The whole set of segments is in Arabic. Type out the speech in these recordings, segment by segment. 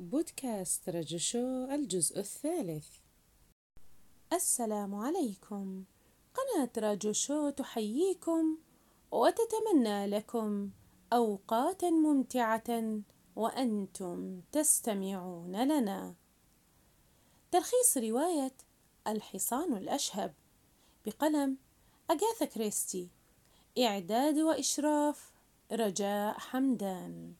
بودكاست رجشو الجزء الثالث. السلام عليكم. قناة رجشو تحييكم وتتمنى لكم أوقاتا ممتعة وأنتم تستمعون لنا. تلخيص رواية الحصان الأشهب. بقلم أغاثا كريستي. إعداد وإشراف رجاء حمدان.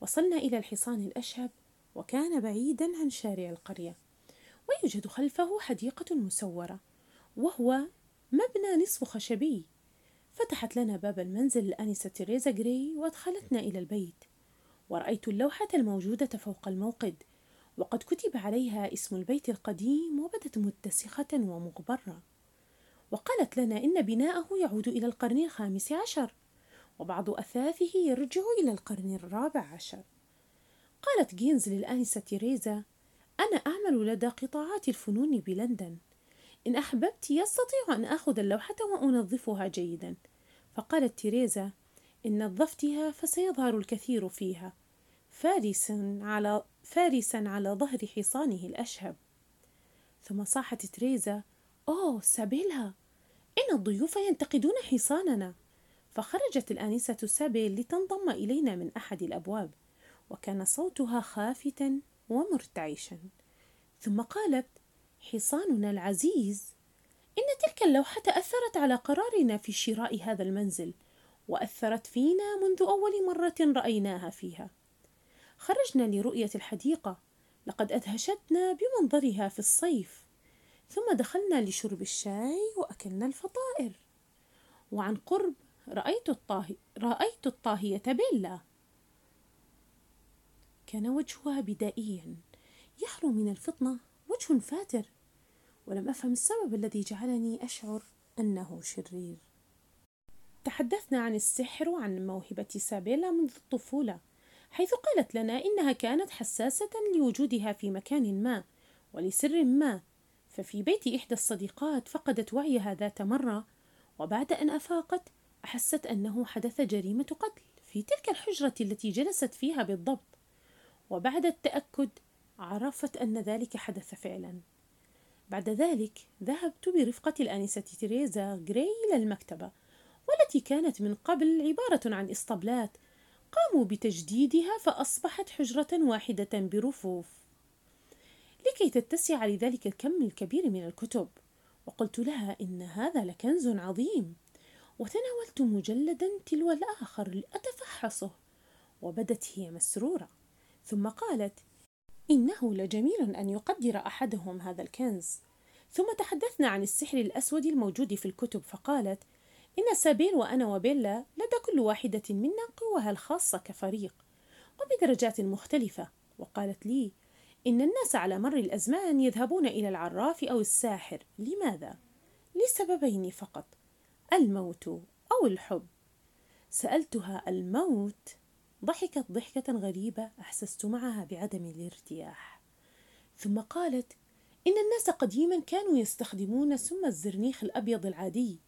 وصلنا إلى الحصان الأشهب وكان بعيدا عن شارع القرية ويوجد خلفه حديقة مسورة وهو مبنى نصف خشبي. فتحت لنا باب المنزل الآنسة تيريزا جراي وأدخلتنا إلى البيت. ورأيت اللوحة الموجودة فوق الموقد وقد كتب عليها اسم البيت القديم وبدت متسخة ومغبرة. وقالت لنا إن بناءه يعود إلى القرن الخامس عشر. وبعض أثاثه يرجع إلى القرن الرابع عشر. قالت جينز للآنسة تيريزا أنا أعمل لدى قطاعات الفنون بلندن. إن أحببت يستطيع أن آخذ اللوحة وأنظفها جيدا. فقالت تيريزا إن نظفتها فسيظهر الكثير فيها. فارسا على فارسا على ظهر حصانه الأشهب. ثم صاحت تريزا أوه سابيلا إن الضيوف ينتقدون حصاننا. فخرجت الآنسة سابيل لتنضم إلينا من أحد الأبواب وكان صوتها خافتا ومرتعشا. ثم قالت حصاننا العزيز إن تلك اللوحة أثرت على قرارنا في شراء هذا المنزل وأثرت فينا منذ أول مرة رأيناها فيها. خرجنا لرؤية الحديقة لقد أدهشتنا بمنظرها في الصيف ثم دخلنا لشرب الشاي وأكلنا الفطائر. وعن قرب رأيت الطاهي رأيت الطاهية بيلا. كان وجهها بدائيا. يحلو من الفطنة وجه فاتر. ولم أفهم السبب الذي جعلني أشعر أنه شرير. تحدثنا عن السحر وعن موهبة سابيلا منذ الطفولة حيث قالت لنا إنها كانت حساسة لوجودها في مكان ما ولسر ما. ففي بيت إحدى الصديقات فقدت وعيها ذات مرة وبعد أن أفاقت أحست أنه حدث جريمة قتل في تلك الحجرة التي جلست فيها بالضبط. وبعد التأكد عرفت أن ذلك حدث فعلا. بعد ذلك ذهبت برفقة الآنسة تيريزا غري إلى المكتبة والتي كانت من قبل عبارة عن إسطبلات. قاموا بتجديدها فأصبحت حجرة واحدة برفوف. لكي تتسع لذلك الكم الكبير من الكتب. وقلت لها إن هذا لكنز عظيم. وتناولت مجلدا تلو الآخر لأتفحصه. وبدت هي مسرورة. ثم قالت إنه لجميل أن يقدر أحدهم هذا الكنز. ثم تحدثنا عن السحر الأسود الموجود في الكتب فقالت إن سابيل وأنا وبيلا لدى كل واحدة منا قوها الخاصة كفريق وبدرجات مختلفة. وقالت لي إن الناس على مر الأزمان يذهبون إلى العراف أو الساحر. لماذا؟ لسببين فقط. الموت أو الحب. سألتها الموت ضحكت ضحكة غريبة أحسست معها بعدم الارتياح. ثم قالت إن الناس قديما كانوا يستخدمون سم الزرنيخ الأبيض العادي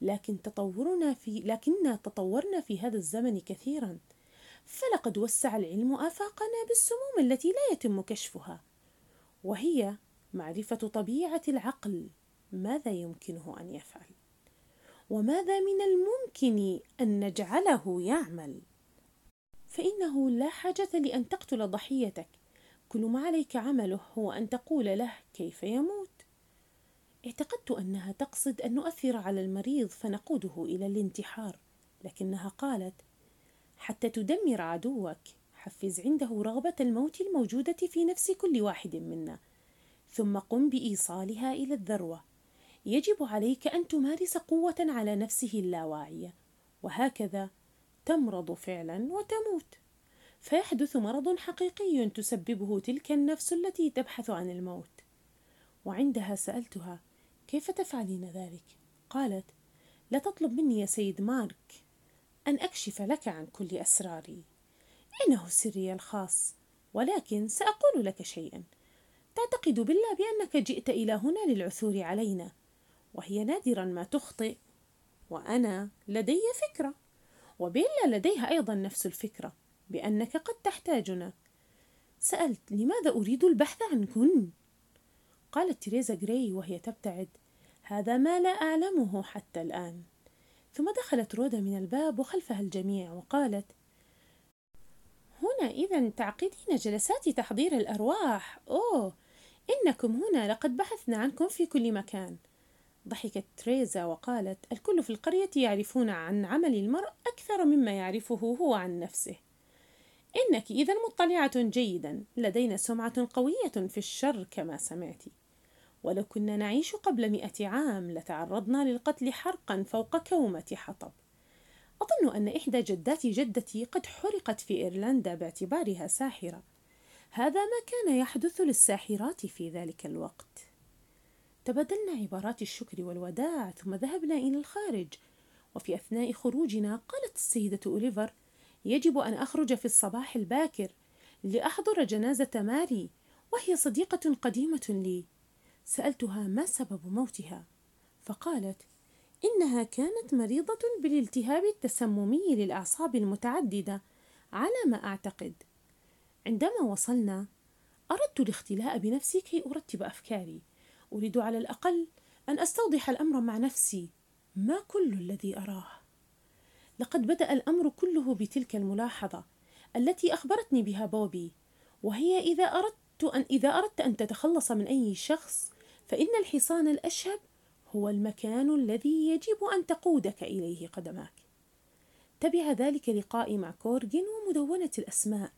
لكن تطورنا في لكننا تطورنا في هذا الزمن كثيرا فلقد وسع العلم آفاقنا بالسموم التي لا يتم كشفها وهي معرفة طبيعة العقل ماذا يمكنه أن يفعل؟ وماذا من الممكن أن نجعله يعمل؟ فإنه لا حاجة لأن تقتل ضحيتك. كل ما عليك عمله هو أن تقول له كيف يموت. اعتقدت أنها تقصد أن نؤثر على المريض فنقوده إلى الانتحار لكنها قالت حتى تدمر عدوك حفز عنده رغبة الموت الموجودة في نفس كل واحد منا ثم قم بإيصالها إلى الذروة. يجب عليك أن تمارس قوة على نفسه اللاواعية وهكذا تمرض فعلا وتموت. فيحدث مرض حقيقي تسببه تلك النفس التي تبحث عن الموت. وعندها سألتها كيف تفعلين ذلك؟ قالت لا تطلب مني يا سيد مارك أن أكشف لك عن كل أسراري. إنه سري الخاص ولكن سأقول لك شيئا. تعتقد بالله بأنك جئت إلى هنا للعثور علينا. وهي نادرا ما تخطئ وأنا لدي فكرة. وبيلا لديها أيضا نفس الفكرة بأنك قد تحتاجنا. سألت لماذا أريد البحث عنكن؟ قالت تريزا جراي وهي تبتعد هذا ما لا أعلمه حتى الآن. ثم دخلت رودا من الباب وخلفها الجميع وقالت هنا إذا تعقدين جلسات تحضير الأرواح. أوه إنكم هنا لقد بحثنا عنكم في كل مكان. ضحكت تريزا وقالت الكل في القرية يعرفون عن عمل المرء أكثر مما يعرفه هو عن نفسه. إنك إذا مطلعة جيدا لدينا سمعة قوية في الشر كما سمعت. ولو كنا نعيش قبل مئة عام لتعرضنا للقتل حرقا فوق كومة حطب. أظن أن إحدى جدات جدتي قد حرقت في إيرلندا باعتبارها ساحرة. هذا ما كان يحدث للساحرات في ذلك الوقت. تبادلنا عبارات الشكر والوداع ثم ذهبنا إلى الخارج. وفي أثناء خروجنا قالت السيدة أوليفر يجب أن أخرج في الصباح الباكر لأحضر جنازة ماري وهي صديقة قديمة لي. سألتها ما سبب موتها فقالت إنها كانت مريضة بالالتهاب التسممي للأعصاب المتعددة على ما أعتقد. عندما وصلنا أردت الاختلاء بنفسي كي أرتب أفكاري. أريد على الأقل أن أستوضح الأمر مع نفسي ما كل الذي أراه لقد بدأ الأمر كله بتلك الملاحظة التي أخبرتني بها بوبي وهي إذا أردت أن إذا أردت أن تتخلص من أي شخص فإن الحصان الأشهب هو المكان الذي يجب أن تقودك إليه قدماك. تبع ذلك لقائي مع كورجن ومدونة الأسماء،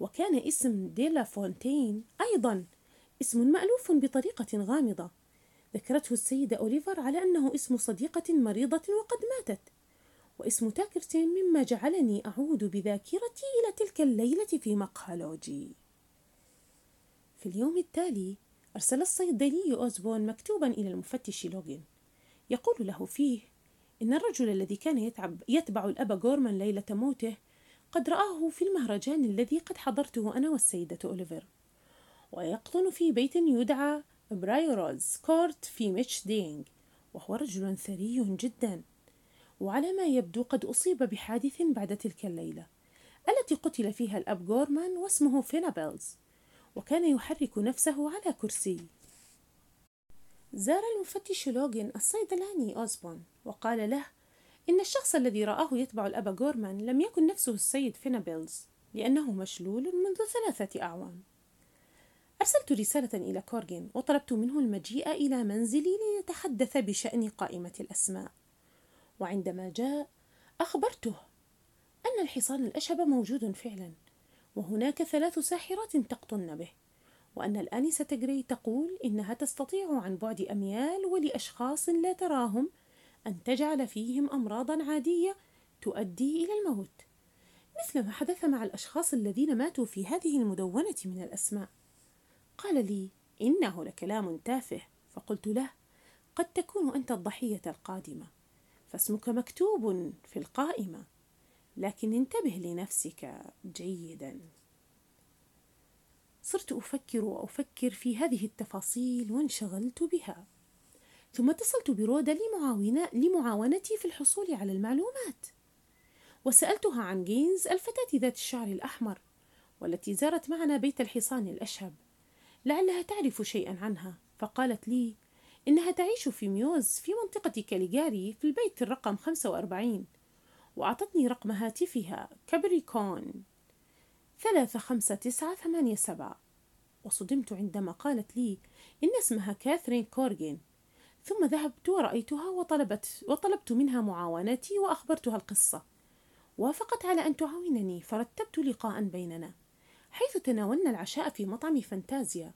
وكان اسم ديلا فونتين أيضا اسم مألوف بطريقة غامضة. ذكرته السيدة أوليفر على أنه اسم صديقة مريضة وقد ماتت، واسم تاكرتين مما جعلني أعود بذاكرتي إلى تلك الليلة في مقهى لوجي. في اليوم التالي أرسل الصيدلي أوزبون مكتوبا إلى المفتش لوغين يقول له فيه إن الرجل الذي كان يتعب يتبع الأب غورمان ليلة موته قد رآه في المهرجان الذي قد حضرته أنا والسيدة أوليفر ويقطن في بيت يدعى برايروز كورت في ميتش دينغ وهو رجل ثري جدا. وعلى ما يبدو قد أصيب بحادث بعد تلك الليلة التي قتل فيها الأب غورمان واسمه فينابيلز وكان يحرك نفسه على كرسي. زار المفتش لوغين الصيدلاني أوزبون وقال له إن الشخص الذي رآه يتبع الأب غورمان لم يكن نفسه السيد فينابيلز لأنه مشلول منذ ثلاثة أعوام. أرسلت رسالة إلى كورغين وطلبت منه المجيء إلى منزلي لنتحدث بشأن قائمة الأسماء. وعندما جاء أخبرته أن الحصان الأشهب موجود فعلا وهناك ثلاث ساحرات تقطن به وأن الآنسة جري تقول إنها تستطيع عن بعد أميال ولأشخاص لا تراهم أن تجعل فيهم أمراضا عادية تؤدي إلى الموت. مثل ما حدث مع الأشخاص الذين ماتوا في هذه المدونة من الأسماء. قال لي إنه لكلام تافه. فقلت له قد تكون أنت الضحية القادمة فاسمك مكتوب في القائمة لكن انتبه لنفسك جيدا. صرت أفكر وأفكر في هذه التفاصيل وانشغلت بها. ثم اتصلت برودا لمعاونة لمعاونتي في الحصول على المعلومات. وسألتها عن جينز الفتاة ذات الشعر الأحمر والتي زارت معنا بيت الحصان الأشهب. لعلها تعرف شيئا عنها. فقالت لي إنها تعيش في ميوز في منطقة كاليجاري في البيت الرقم 45 وأعطتني رقم هاتفها كابريكون ثلاثة خمسة تسعة ثمانية سبعة. وصدمت عندما قالت لي إن اسمها كاثرين كورجين ثم ذهبت ورأيتها وطلبت وطلبت منها معاونتي وأخبرتها القصة. وافقت على أن تعاونني فرتبت لقاء بيننا. حيث تناولنا العشاء في مطعم فانتازيا.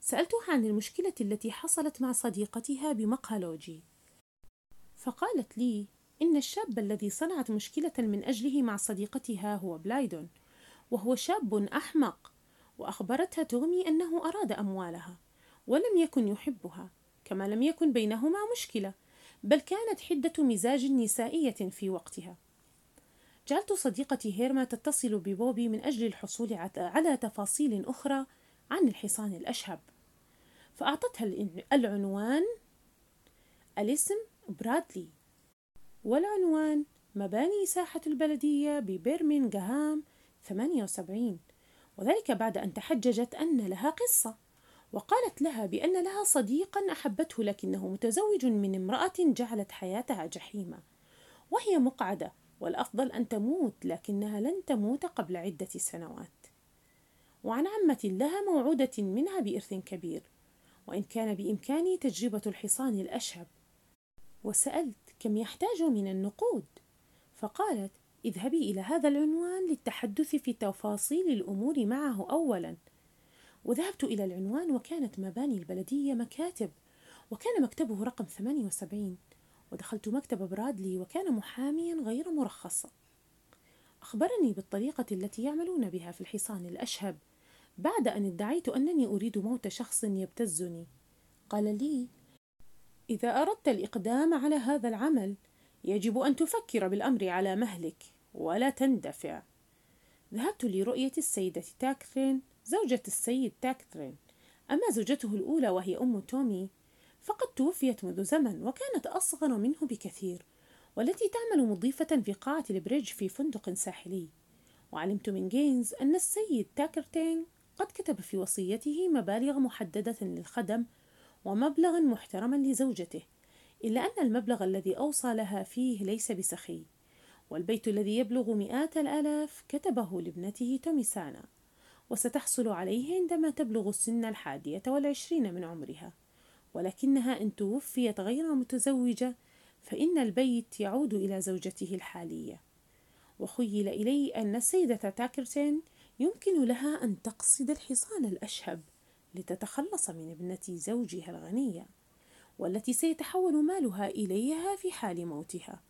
سألتها عن المشكلة التي حصلت مع صديقتها بمقهى لوجي فقالت لي إن الشاب الذي صنعت مشكلة من أجله مع صديقتها هو بلايدون وهو شاب أحمق وأخبرتها تومي أنه أراد أموالها ولم يكن يحبها كما لم يكن بينهما مشكلة بل كانت حدة مزاج نسائية في وقتها. جعلت صديقتي هيرما تتصل ببوبي من أجل الحصول على تفاصيل أخرى عن الحصان الأشهب. فأعطتها العنوان الاسم برادلي والعنوان مباني ساحة البلدية ببرمنغهام 78 وذلك بعد أن تحججت أن لها قصة وقالت لها بأن لها صديقا أحبته لكنه متزوج من امرأة جعلت حياتها جحيمة وهي مقعدة. والأفضل أن تموت لكنها لن تموت قبل عدة سنوات. وعن عمة لها موعودة منها بإرث كبير وإن كان بإمكاني تجربة الحصان الأشهب. وسألت كم يحتاج من النقود؟ فقالت اذهبي إلى هذا العنوان للتحدث في تفاصيل الأمور معه أولا. وذهبت إلى العنوان وكانت مباني البلدية مكاتب وكان مكتبه رقم 78 ودخلت مكتب برادلي وكان محاميا غير مرخص أخبرني بالطريقة التي يعملون بها في الحصان الأشهب بعد أن ادعيت أنني أريد موت شخص يبتزني. قال لي إذا أردت الإقدام على هذا العمل يجب أن تفكر بالأمر على مهلك ولا تندفع. ذهبت لرؤية السيدة تاكرتين زوجة السيد تاكرتين. أما زوجته الأولى وهي أم تومي فقد توفيت منذ زمن وكانت أصغر منه بكثير والتي تعمل مضيفة في قاعة البريدج في فندق ساحلي. وعلمت من جينز أن السيد تاكرتين قد كتب في وصيته مبالغ محددة للخدم ومبلغا محترما لزوجته إلا أن المبلغ الذي أوصى لها فيه ليس بسخي. والبيت الذي يبلغ مئات الآلاف كتبه لابنته توميسانا وستحصل عليه عندما تبلغ السن الحادية والعشرين من عمرها. ولكنها إن توفيت غير متزوجة فإن البيت يعود إلى زوجته الحالية. وخيل إلي أن السيدة تاكرتين يمكن لها أن تقصد الحصان الأشهب لتتخلص من ابنة زوجها الغنية والتي سيتحول مالها إليها في حال موتها.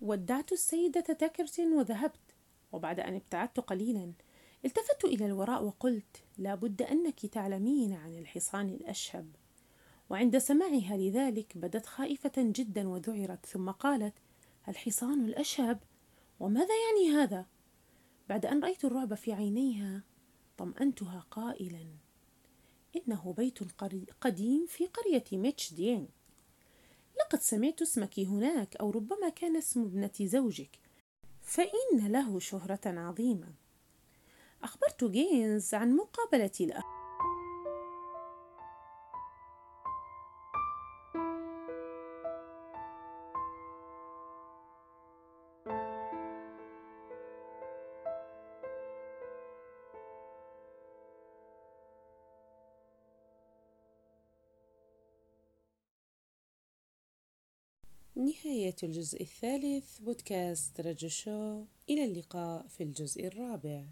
ودعت السيدة تاكرتين وذهبت وبعد أن ابتعدت قليلا التفت إلى الوراء وقلت لا بد أنك تعلمين عن الحصان الأشهب. وعند سماعها لذلك بدت خائفة جدا وذعرت ثم قالت الحصان الأشهب؟ وماذا يعني هذا؟ بعد أن رأيت الرعب في عينيها طمأنتها قائلا إنه بيت قديم في قرية ميتش دين لقد سمعت اسمك هناك أو ربما كان اسم ابنة زوجك فإن له شهرة عظيمة. أخبرت جينز عن مقابلة الأخ نهاية الجزء الثالث بودكاست رجو شو. إلى اللقاء في الجزء الرابع.